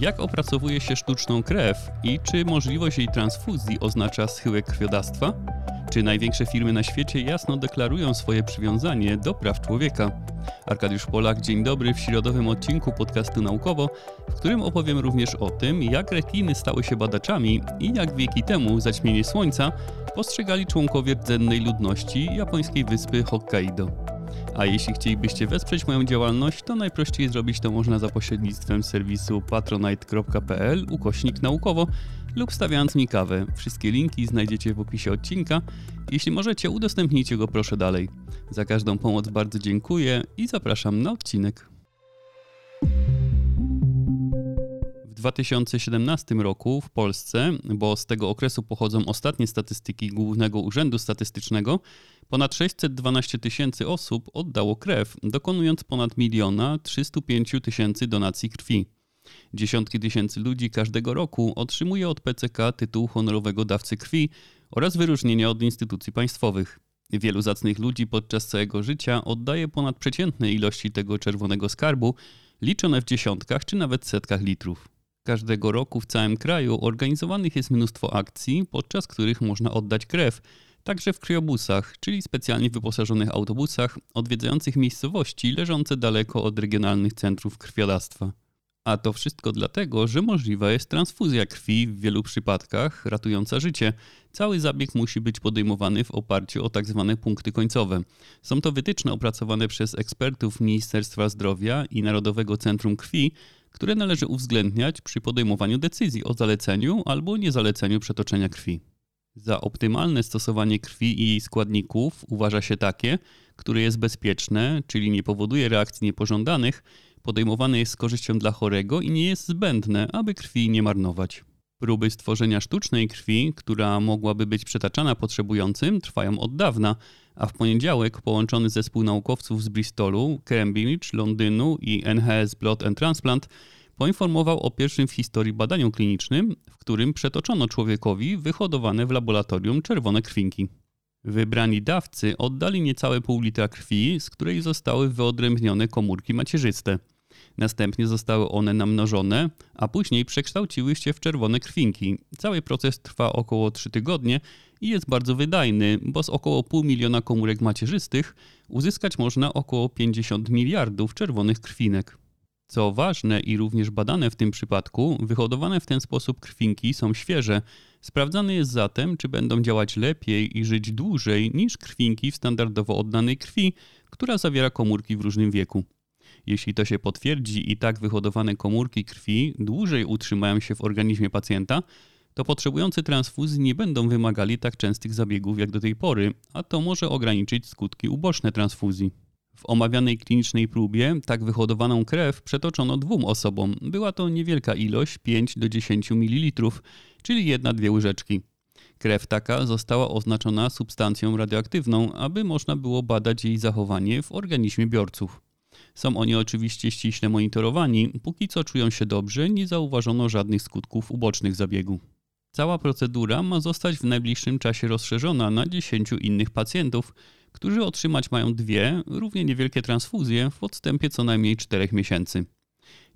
Jak opracowuje się sztuczną krew i czy możliwość jej transfuzji oznacza schyłek krwiodawstwa? Czy największe firmy na świecie jasno deklarują swoje przywiązanie do praw człowieka? Arkadiusz Polak, dzień dobry w środowym odcinku podcastu Naukowo, w którym opowiem również o tym, jak rekiny stały się badaczami i jak wieki temu zaćmienie słońca postrzegali członkowie rdzennej ludności japońskiej wyspy Hokkaido. A jeśli chcielibyście wesprzeć moją działalność, to najprościej zrobić to można za pośrednictwem serwisu patronite.pl ukośnik naukowo lub stawiając mi kawę. Wszystkie linki znajdziecie w opisie odcinka. Jeśli możecie, udostępnijcie go proszę dalej. Za każdą pomoc bardzo dziękuję i zapraszam na odcinek. W 2017 roku w Polsce, bo z tego okresu pochodzą ostatnie statystyki Głównego Urzędu Statystycznego, ponad 612 tysięcy osób oddało krew, dokonując ponad miliona 305 tysięcy donacji krwi. Dziesiątki tysięcy ludzi każdego roku otrzymuje od PCK tytuł honorowego dawcy krwi oraz wyróżnienia od instytucji państwowych. Wielu zacnych ludzi podczas całego życia oddaje ponad przeciętne ilości tego czerwonego skarbu, liczone w dziesiątkach czy nawet setkach litrów. Każdego roku w całym kraju organizowanych jest mnóstwo akcji, podczas których można oddać krew, także w kryobusach, czyli specjalnie wyposażonych autobusach odwiedzających miejscowości leżące daleko od regionalnych centrów krwiodawstwa. A to wszystko dlatego, że możliwa jest transfuzja krwi w wielu przypadkach, ratująca życie. Cały zabieg musi być podejmowany w oparciu o tzw. Tak punkty końcowe. Są to wytyczne opracowane przez ekspertów Ministerstwa Zdrowia i Narodowego Centrum Krwi, które należy uwzględniać przy podejmowaniu decyzji o zaleceniu albo niezaleceniu przetoczenia krwi. Za optymalne stosowanie krwi i jej składników uważa się takie, które jest bezpieczne, czyli nie powoduje reakcji niepożądanych, podejmowane jest z korzyścią dla chorego i nie jest zbędne, aby krwi nie marnować. Próby stworzenia sztucznej krwi, która mogłaby być przetaczana potrzebującym, trwają od dawna, a w poniedziałek połączony zespół naukowców z Bristolu, Cambridge, Londynu i NHS Blood and Transplant poinformował o pierwszym w historii badaniu klinicznym, w którym przetoczono człowiekowi wyhodowane w laboratorium czerwone krwinki. Wybrani dawcy oddali niecałe pół litra krwi, z której zostały wyodrębnione komórki macierzyste. Następnie zostały one namnożone, a później przekształciły się w czerwone krwinki. Cały proces trwa około 3 tygodnie i jest bardzo wydajny, bo z około pół miliona komórek macierzystych uzyskać można około 50 miliardów czerwonych krwinek. Co ważne i również badane w tym przypadku, wyhodowane w ten sposób krwinki są świeże. Sprawdzane jest zatem, czy będą działać lepiej i żyć dłużej niż krwinki w standardowo oddanej krwi, która zawiera komórki w różnym wieku. Jeśli to się potwierdzi i tak wyhodowane komórki krwi dłużej utrzymają się w organizmie pacjenta, to potrzebujący transfuzji nie będą wymagali tak częstych zabiegów jak do tej pory, a to może ograniczyć skutki uboczne transfuzji. W omawianej klinicznej próbie tak wyhodowaną krew przetoczono dwóm osobom. Była to niewielka ilość 5 do 10 ml, czyli jedna dwie łyżeczki. Krew taka została oznaczona substancją radioaktywną, aby można było badać jej zachowanie w organizmie biorców. Są oni oczywiście ściśle monitorowani, póki co czują się dobrze, nie zauważono żadnych skutków ubocznych zabiegu. Cała procedura ma zostać w najbliższym czasie rozszerzona na 10 innych pacjentów, którzy otrzymać mają dwie równie niewielkie transfuzje w odstępie co najmniej 4 miesięcy.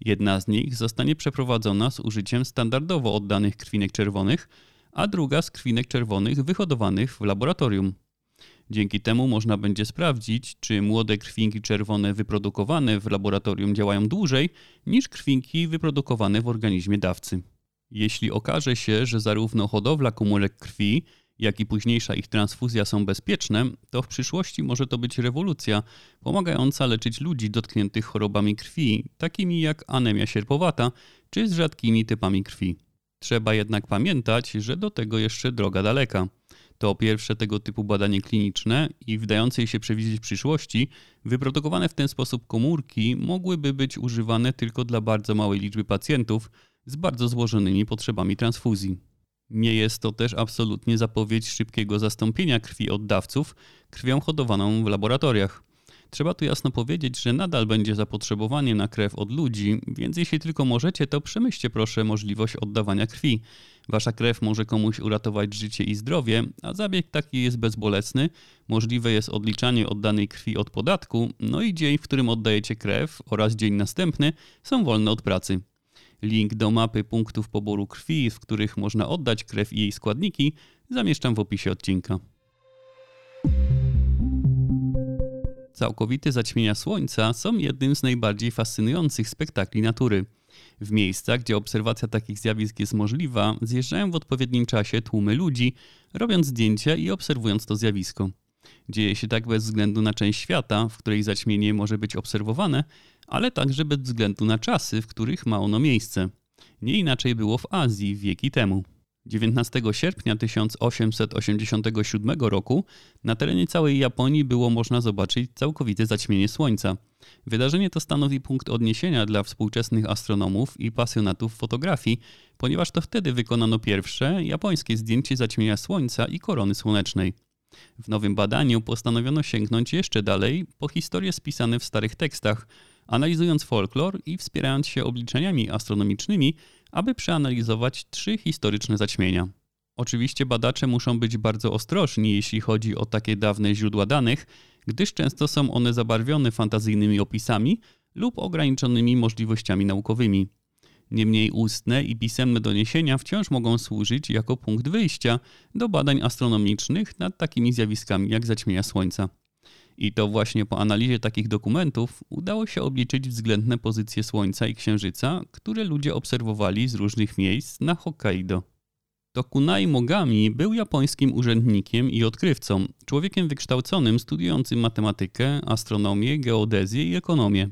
Jedna z nich zostanie przeprowadzona z użyciem standardowo oddanych krwinek czerwonych, a druga z krwinek czerwonych wyhodowanych w laboratorium. Dzięki temu można będzie sprawdzić, czy młode krwinki czerwone wyprodukowane w laboratorium działają dłużej niż krwinki wyprodukowane w organizmie dawcy. Jeśli okaże się, że zarówno hodowla komórek krwi, jak i późniejsza ich transfuzja są bezpieczne, to w przyszłości może to być rewolucja pomagająca leczyć ludzi dotkniętych chorobami krwi, takimi jak anemia sierpowata czy z rzadkimi typami krwi. Trzeba jednak pamiętać, że do tego jeszcze droga daleka. To pierwsze tego typu badanie kliniczne i w dającej się przewidzieć przyszłości, wyprodukowane w ten sposób komórki mogłyby być używane tylko dla bardzo małej liczby pacjentów z bardzo złożonymi potrzebami transfuzji. Nie jest to też absolutnie zapowiedź szybkiego zastąpienia krwi oddawców krwią hodowaną w laboratoriach. Trzeba tu jasno powiedzieć, że nadal będzie zapotrzebowanie na krew od ludzi, więc jeśli tylko możecie, to przemyślcie proszę możliwość oddawania krwi. Wasza krew może komuś uratować życie i zdrowie, a zabieg taki jest bezbolesny. Możliwe jest odliczanie oddanej krwi od podatku, no i dzień, w którym oddajecie krew oraz dzień następny są wolne od pracy. Link do mapy punktów poboru krwi, w których można oddać krew i jej składniki, zamieszczam w opisie odcinka. Całkowite zaćmienia Słońca są jednym z najbardziej fascynujących spektakli natury. W miejscach, gdzie obserwacja takich zjawisk jest możliwa, zjeżdżają w odpowiednim czasie tłumy ludzi, robiąc zdjęcia i obserwując to zjawisko. Dzieje się tak bez względu na część świata, w której zaćmienie może być obserwowane, ale także bez względu na czasy, w których ma ono miejsce. Nie inaczej było w Azji wieki temu. 19 sierpnia 1887 roku na terenie całej Japonii było można zobaczyć całkowite zaćmienie Słońca. Wydarzenie to stanowi punkt odniesienia dla współczesnych astronomów i pasjonatów fotografii, ponieważ to wtedy wykonano pierwsze japońskie zdjęcie zaćmienia Słońca i korony słonecznej. W nowym badaniu postanowiono sięgnąć jeszcze dalej po historie spisane w starych tekstach, analizując folklor i wspierając się obliczeniami astronomicznymi, aby przeanalizować trzy historyczne zaćmienia. Oczywiście badacze muszą być bardzo ostrożni, jeśli chodzi o takie dawne źródła danych, gdyż często są one zabarwione fantazyjnymi opisami lub ograniczonymi możliwościami naukowymi. Niemniej ustne i pisemne doniesienia wciąż mogą służyć jako punkt wyjścia do badań astronomicznych nad takimi zjawiskami jak zaćmienia Słońca. I to właśnie po analizie takich dokumentów udało się obliczyć względne pozycje Słońca i Księżyca, które ludzie obserwowali z różnych miejsc na Hokkaido. Tokunai Mogami był japońskim urzędnikiem i odkrywcą, człowiekiem wykształconym studiującym matematykę, astronomię, geodezję i ekonomię.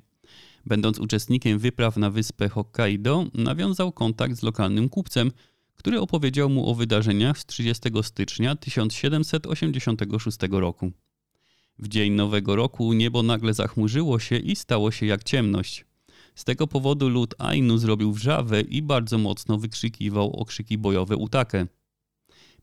Będąc uczestnikiem wypraw na wyspę Hokkaido, nawiązał kontakt z lokalnym kupcem, który opowiedział mu o wydarzeniach z 30 stycznia 1786 roku. W dzień Nowego Roku niebo nagle zachmurzyło się i stało się jak ciemność. Z tego powodu lud Ainu zrobił wrzawę i bardzo mocno wykrzykiwał okrzyki bojowe Utakę.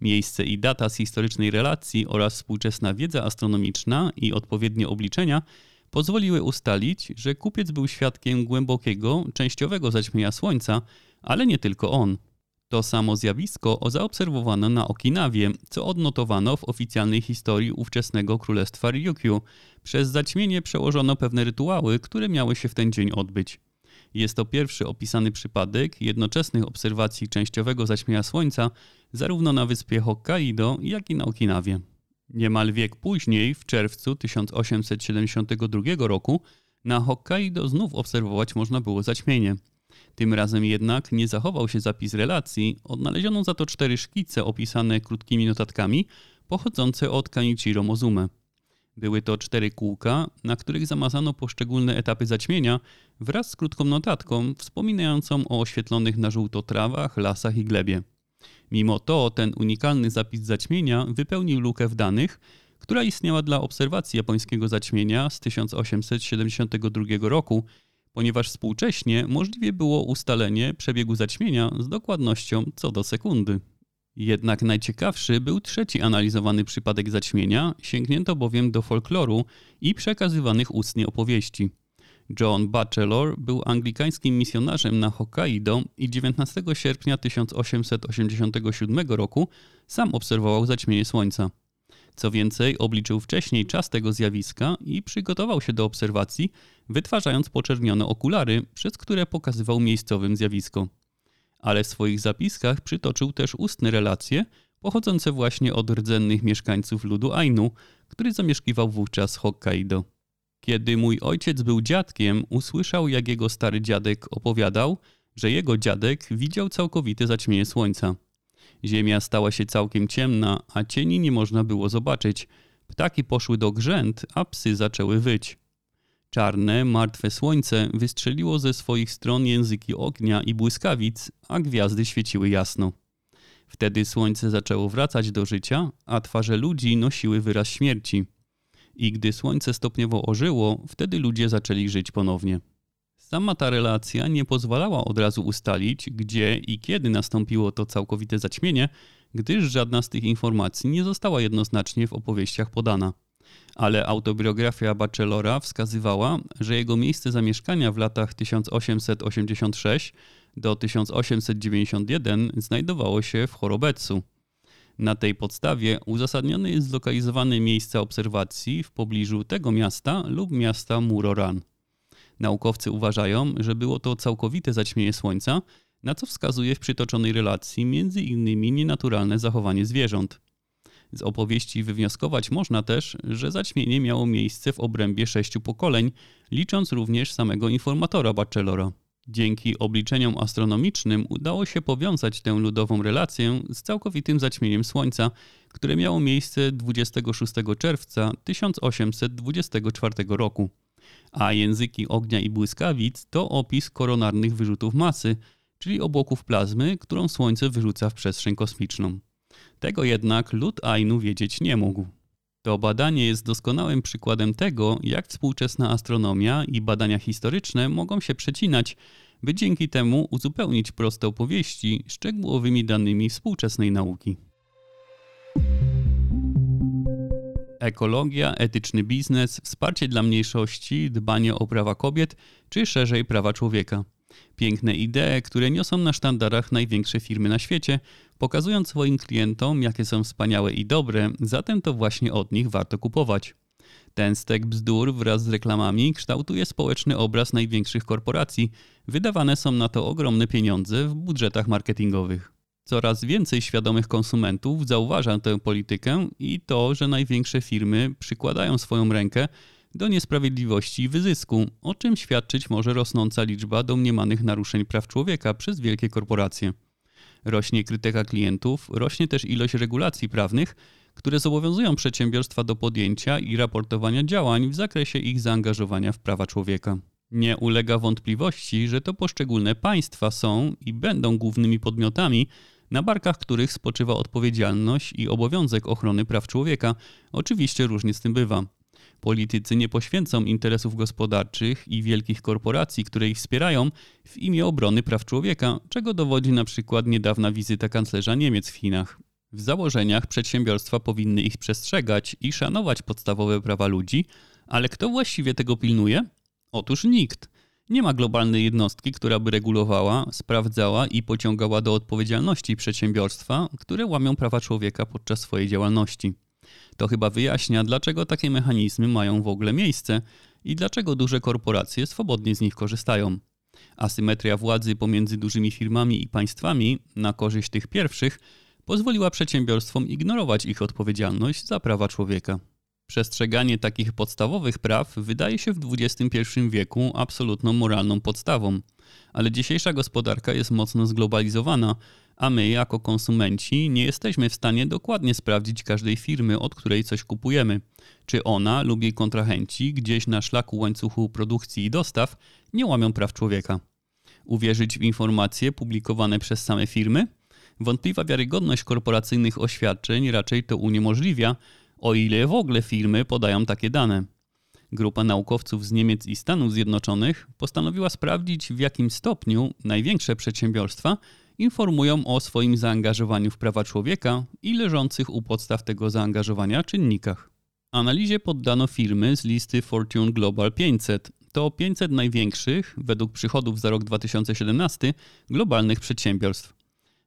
Miejsce i data z historycznej relacji oraz współczesna wiedza astronomiczna i odpowiednie obliczenia pozwoliły ustalić, że kupiec był świadkiem głębokiego, częściowego zaćmienia Słońca, ale nie tylko on. To samo zjawisko zaobserwowano na Okinawie, co odnotowano w oficjalnej historii ówczesnego królestwa Ryukyu. Przez zaćmienie przełożono pewne rytuały, które miały się w ten dzień odbyć. Jest to pierwszy opisany przypadek jednoczesnych obserwacji częściowego zaćmienia Słońca zarówno na wyspie Hokkaido, jak i na Okinawie. Niemal wiek później, w czerwcu 1872 roku, na Hokkaido znów obserwować można było zaćmienie. Tym razem jednak nie zachował się zapis relacji, odnaleziono za to cztery szkice opisane krótkimi notatkami, pochodzące od Kanichiro Mozume. Były to cztery kółka, na których zamazano poszczególne etapy zaćmienia wraz z krótką notatką wspominającą o oświetlonych na żółto trawach, lasach i glebie. Mimo to ten unikalny zapis zaćmienia wypełnił lukę w danych, która istniała dla obserwacji japońskiego zaćmienia z 1872 roku, ponieważ współcześnie możliwie było ustalenie przebiegu zaćmienia z dokładnością co do sekundy. Jednak najciekawszy był trzeci analizowany przypadek zaćmienia, sięgnięto bowiem do folkloru i przekazywanych ustnie opowieści. John Batchelor był anglikańskim misjonarzem na Hokkaido i 19 sierpnia 1887 roku sam obserwował zaćmienie słońca. Co więcej, obliczył wcześniej czas tego zjawiska i przygotował się do obserwacji, wytwarzając poczernione okulary, przez które pokazywał miejscowym zjawisko. Ale w swoich zapiskach przytoczył też ustne relacje, pochodzące właśnie od rdzennych mieszkańców ludu Ainu, który zamieszkiwał wówczas Hokkaido. Kiedy mój ojciec był dziadkiem, usłyszał, jak jego stary dziadek opowiadał, że jego dziadek widział całkowite zaćmienie słońca. Ziemia stała się całkiem ciemna, a cieni nie można było zobaczyć. Ptaki poszły do grzęt, a psy zaczęły wyć. Czarne, martwe słońce wystrzeliło ze swoich stron języki ognia i błyskawic, a gwiazdy świeciły jasno. Wtedy słońce zaczęło wracać do życia, a twarze ludzi nosiły wyraz śmierci. I gdy słońce stopniowo ożyło, wtedy ludzie zaczęli żyć ponownie. Sama ta relacja nie pozwalała od razu ustalić, gdzie i kiedy nastąpiło to całkowite zaćmienie, gdyż żadna z tych informacji nie została jednoznacznie w opowieściach podana. Ale autobiografia Bachelora wskazywała, że jego miejsce zamieszkania w latach 1886 do 1891 znajdowało się w Chorobetsu. Na tej podstawie uzasadnione jest zlokalizowane miejsce obserwacji w pobliżu tego miasta lub miasta Muroran. Naukowcy uważają, że było to całkowite zaćmienie Słońca, na co wskazuje w przytoczonej relacji między innymi nienaturalne zachowanie zwierząt. Z opowieści wywnioskować można też, że zaćmienie miało miejsce w obrębie sześciu pokoleń, licząc również samego informatora Bachelora. Dzięki obliczeniom astronomicznym udało się powiązać tę ludową relację z całkowitym zaćmieniem Słońca, które miało miejsce 26 czerwca 1824 roku. A języki ognia i błyskawic to opis koronarnych wyrzutów masy, czyli obłoków plazmy, którą Słońce wyrzuca w przestrzeń kosmiczną. Tego jednak lud Ainu wiedzieć nie mógł. To badanie jest doskonałym przykładem tego, jak współczesna astronomia i badania historyczne mogą się przecinać, by dzięki temu uzupełnić proste opowieści szczegółowymi danymi współczesnej nauki. Ekologia, etyczny biznes, wsparcie dla mniejszości, dbanie o prawa kobiet, czy szerzej prawa człowieka. Piękne idee, które niosą na sztandarach największe firmy na świecie, pokazując swoim klientom, jakie są wspaniałe i dobre, zatem to właśnie od nich warto kupować. Ten stek bzdur wraz z reklamami kształtuje społeczny obraz największych korporacji. Wydawane są na to ogromne pieniądze w budżetach marketingowych. Coraz więcej świadomych konsumentów zauważa tę politykę i to, że największe firmy przykładają swoją rękę do niesprawiedliwości i wyzysku, o czym świadczyć może rosnąca liczba domniemanych naruszeń praw człowieka przez wielkie korporacje. Rośnie krytyka klientów, rośnie też ilość regulacji prawnych, które zobowiązują przedsiębiorstwa do podjęcia i raportowania działań w zakresie ich zaangażowania w prawa człowieka. Nie ulega wątpliwości, że to poszczególne państwa są i będą głównymi podmiotami, na barkach których spoczywa odpowiedzialność i obowiązek ochrony praw człowieka. Oczywiście różnie z tym bywa. Politycy nie poświęcą interesów gospodarczych i wielkich korporacji, które ich wspierają, w imię obrony praw człowieka, czego dowodzi na przykład niedawna wizyta kanclerza Niemiec w Chinach. W założeniach przedsiębiorstwa powinny ich przestrzegać i szanować podstawowe prawa ludzi, ale kto właściwie tego pilnuje? Otóż nikt. Nie ma globalnej jednostki, która by regulowała, sprawdzała i pociągała do odpowiedzialności przedsiębiorstwa, które łamią prawa człowieka podczas swojej działalności. To chyba wyjaśnia, dlaczego takie mechanizmy mają w ogóle miejsce i dlaczego duże korporacje swobodnie z nich korzystają. Asymetria władzy pomiędzy dużymi firmami i państwami na korzyść tych pierwszych pozwoliła przedsiębiorstwom ignorować ich odpowiedzialność za prawa człowieka. Przestrzeganie takich podstawowych praw wydaje się w XXI wieku absolutną moralną podstawą, ale dzisiejsza gospodarka jest mocno zglobalizowana, a my jako konsumenci nie jesteśmy w stanie dokładnie sprawdzić każdej firmy, od której coś kupujemy. Czy ona lub jej kontrahenci gdzieś na szlaku łańcuchu produkcji i dostaw nie łamią praw człowieka. Uwierzyć w informacje publikowane przez same firmy? Wątpliwa wiarygodność korporacyjnych oświadczeń raczej to uniemożliwia, o ile w ogóle firmy podają takie dane. Grupa naukowców z Niemiec i Stanów Zjednoczonych postanowiła sprawdzić, w jakim stopniu największe przedsiębiorstwa informują o swoim zaangażowaniu w prawa człowieka i leżących u podstaw tego zaangażowania czynnikach. Analizie poddano firmy z listy Fortune Global 500. To 500 największych, według przychodów za rok 2017, globalnych przedsiębiorstw.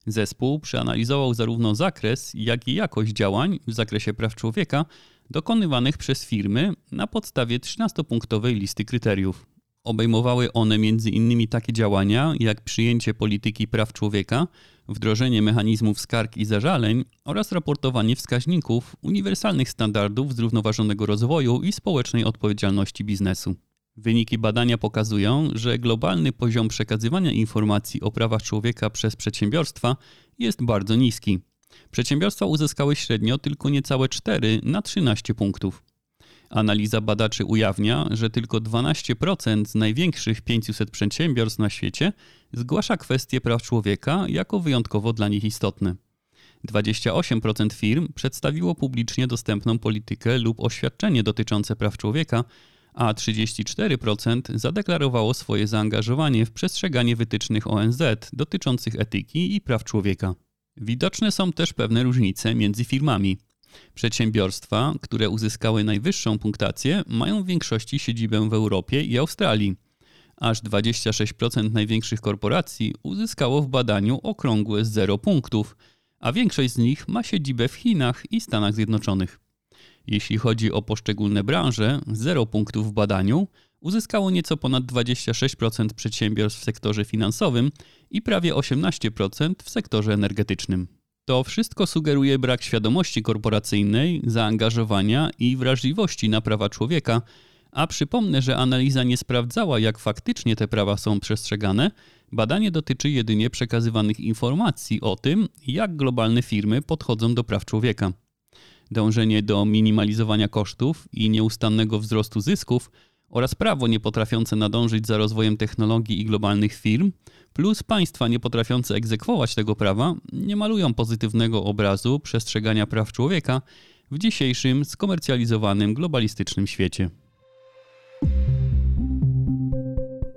Zespół przeanalizował zarówno zakres, jak i jakość działań w zakresie praw człowieka dokonywanych przez firmy na podstawie 13-punktowej listy kryteriów. Obejmowały one m.in. takie działania jak przyjęcie polityki praw człowieka, wdrożenie mechanizmów skarg i zażaleń oraz raportowanie wskaźników uniwersalnych standardów zrównoważonego rozwoju i społecznej odpowiedzialności biznesu. Wyniki badania pokazują, że globalny poziom przekazywania informacji o prawach człowieka przez przedsiębiorstwa jest bardzo niski. Przedsiębiorstwa uzyskały średnio tylko niecałe 4 na 13 punktów. Analiza badaczy ujawnia, że tylko 12% z największych 500 przedsiębiorstw na świecie zgłasza kwestie praw człowieka jako wyjątkowo dla nich istotne. 28% firm przedstawiło publicznie dostępną politykę lub oświadczenie dotyczące praw człowieka, a 34% zadeklarowało swoje zaangażowanie w przestrzeganie wytycznych ONZ dotyczących etyki i praw człowieka. Widoczne są też pewne różnice między firmami. Przedsiębiorstwa, które uzyskały najwyższą punktację, mają w większości siedzibę w Europie i Australii. Aż 26% największych korporacji uzyskało w badaniu okrągłe 0 punktów, a większość z nich ma siedzibę w Chinach i Stanach Zjednoczonych. Jeśli chodzi o poszczególne branże, 0 punktów w badaniu uzyskało nieco ponad 26% przedsiębiorstw w sektorze finansowym i prawie 18% w sektorze energetycznym. To wszystko sugeruje brak świadomości korporacyjnej, zaangażowania i wrażliwości na prawa człowieka, a przypomnę, że analiza nie sprawdzała, jak faktycznie te prawa są przestrzegane. Badanie dotyczy jedynie przekazywanych informacji o tym, jak globalne firmy podchodzą do praw człowieka. Dążenie do minimalizowania kosztów i nieustannego wzrostu zysków oraz prawo nie potrafiące nadążyć za rozwojem technologii i globalnych firm, plus państwa nie potrafiące egzekwować tego prawa, nie malują pozytywnego obrazu przestrzegania praw człowieka w dzisiejszym skomercjalizowanym globalistycznym świecie.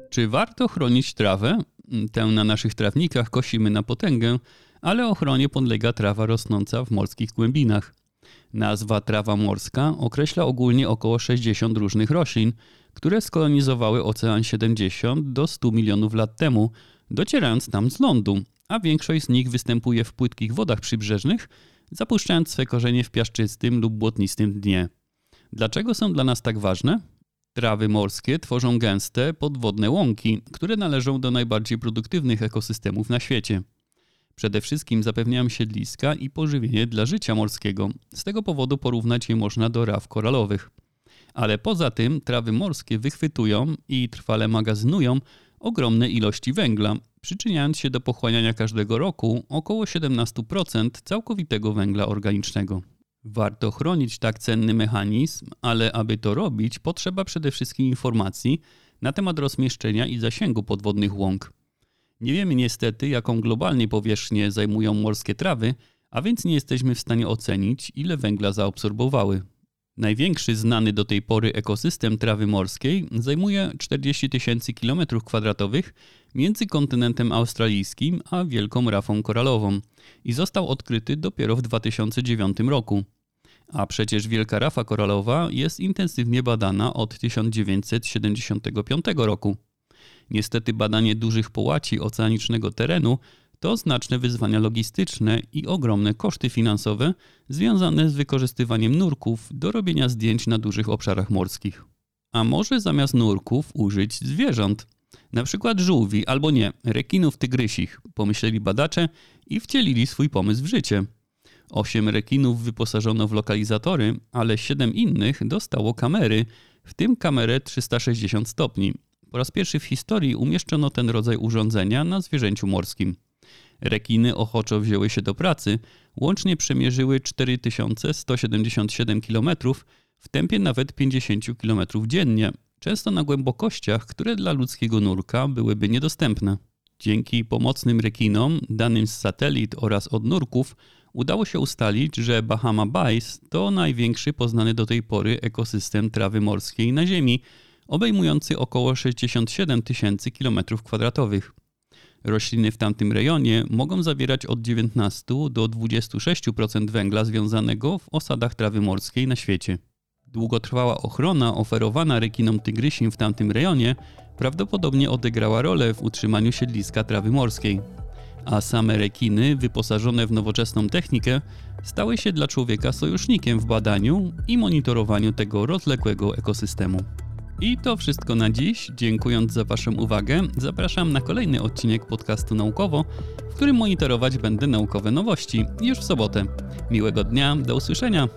Czy warto chronić trawę? Tę na naszych trawnikach kosimy na potęgę, ale ochronie podlega trawa rosnąca w morskich głębinach. Nazwa trawa morska określa ogólnie około 60 różnych roślin, które skolonizowały Ocean 70 do 100 milionów lat temu, docierając tam z lądu, a większość z nich występuje w płytkich wodach przybrzeżnych, zapuszczając swe korzenie w piaszczystym lub błotnistym dnie. Dlaczego są dla nas tak ważne? Trawy morskie tworzą gęste, podwodne łąki, które należą do najbardziej produktywnych ekosystemów na świecie. Przede wszystkim zapewniają siedliska i pożywienie dla życia morskiego. Z tego powodu porównać je można do raw koralowych. Ale poza tym trawy morskie wychwytują i trwale magazynują ogromne ilości węgla, przyczyniając się do pochłaniania każdego roku około 17% całkowitego węgla organicznego. Warto chronić tak cenny mechanizm, ale aby to robić, potrzeba przede wszystkim informacji na temat rozmieszczenia i zasięgu podwodnych łąk. Nie wiemy niestety, jaką globalnie powierzchnię zajmują morskie trawy, a więc nie jesteśmy w stanie ocenić, ile węgla zaabsorbowały. Największy znany do tej pory ekosystem trawy morskiej zajmuje 40 tysięcy km2 między kontynentem australijskim a Wielką Rafą Koralową i został odkryty dopiero w 2009 roku. A przecież Wielka Rafa Koralowa jest intensywnie badana od 1975 roku. Niestety badanie dużych połaci oceanicznego terenu to znaczne wyzwania logistyczne i ogromne koszty finansowe związane z wykorzystywaniem nurków do robienia zdjęć na dużych obszarach morskich. A może zamiast nurków użyć zwierząt? Na przykład żółwi albo nie, rekinów tygrysich, pomyśleli badacze i wcielili swój pomysł w życie. Osiem rekinów wyposażono w lokalizatory, ale siedem innych dostało kamery, w tym kamerę 360 stopni. Po raz pierwszy w historii umieszczono ten rodzaj urządzenia na zwierzęciu morskim. Rekiny ochoczo wzięły się do pracy, łącznie przemierzyły 4177 km w tempie nawet 50 km dziennie, często na głębokościach, które dla ludzkiego nurka byłyby niedostępne. Dzięki pomocnym rekinom, danym z satelit oraz od nurków, udało się ustalić, że Bahama Bays to największy poznany do tej pory ekosystem trawy morskiej na Ziemi, obejmujący około 67 tysięcy km2. Rośliny w tamtym rejonie mogą zawierać od 19 do 26% węgla związanego w osadach trawy morskiej na świecie. Długotrwała ochrona oferowana rekinom tygrysim w tamtym rejonie prawdopodobnie odegrała rolę w utrzymaniu siedliska trawy morskiej. A same rekiny, wyposażone w nowoczesną technikę, stały się dla człowieka sojusznikiem w badaniu i monitorowaniu tego rozległego ekosystemu. I to wszystko na dziś. Dziękując za Waszą uwagę, zapraszam na kolejny odcinek podcastu Naukowo, w którym monitorować będę naukowe nowości już w sobotę. Miłego dnia, do usłyszenia.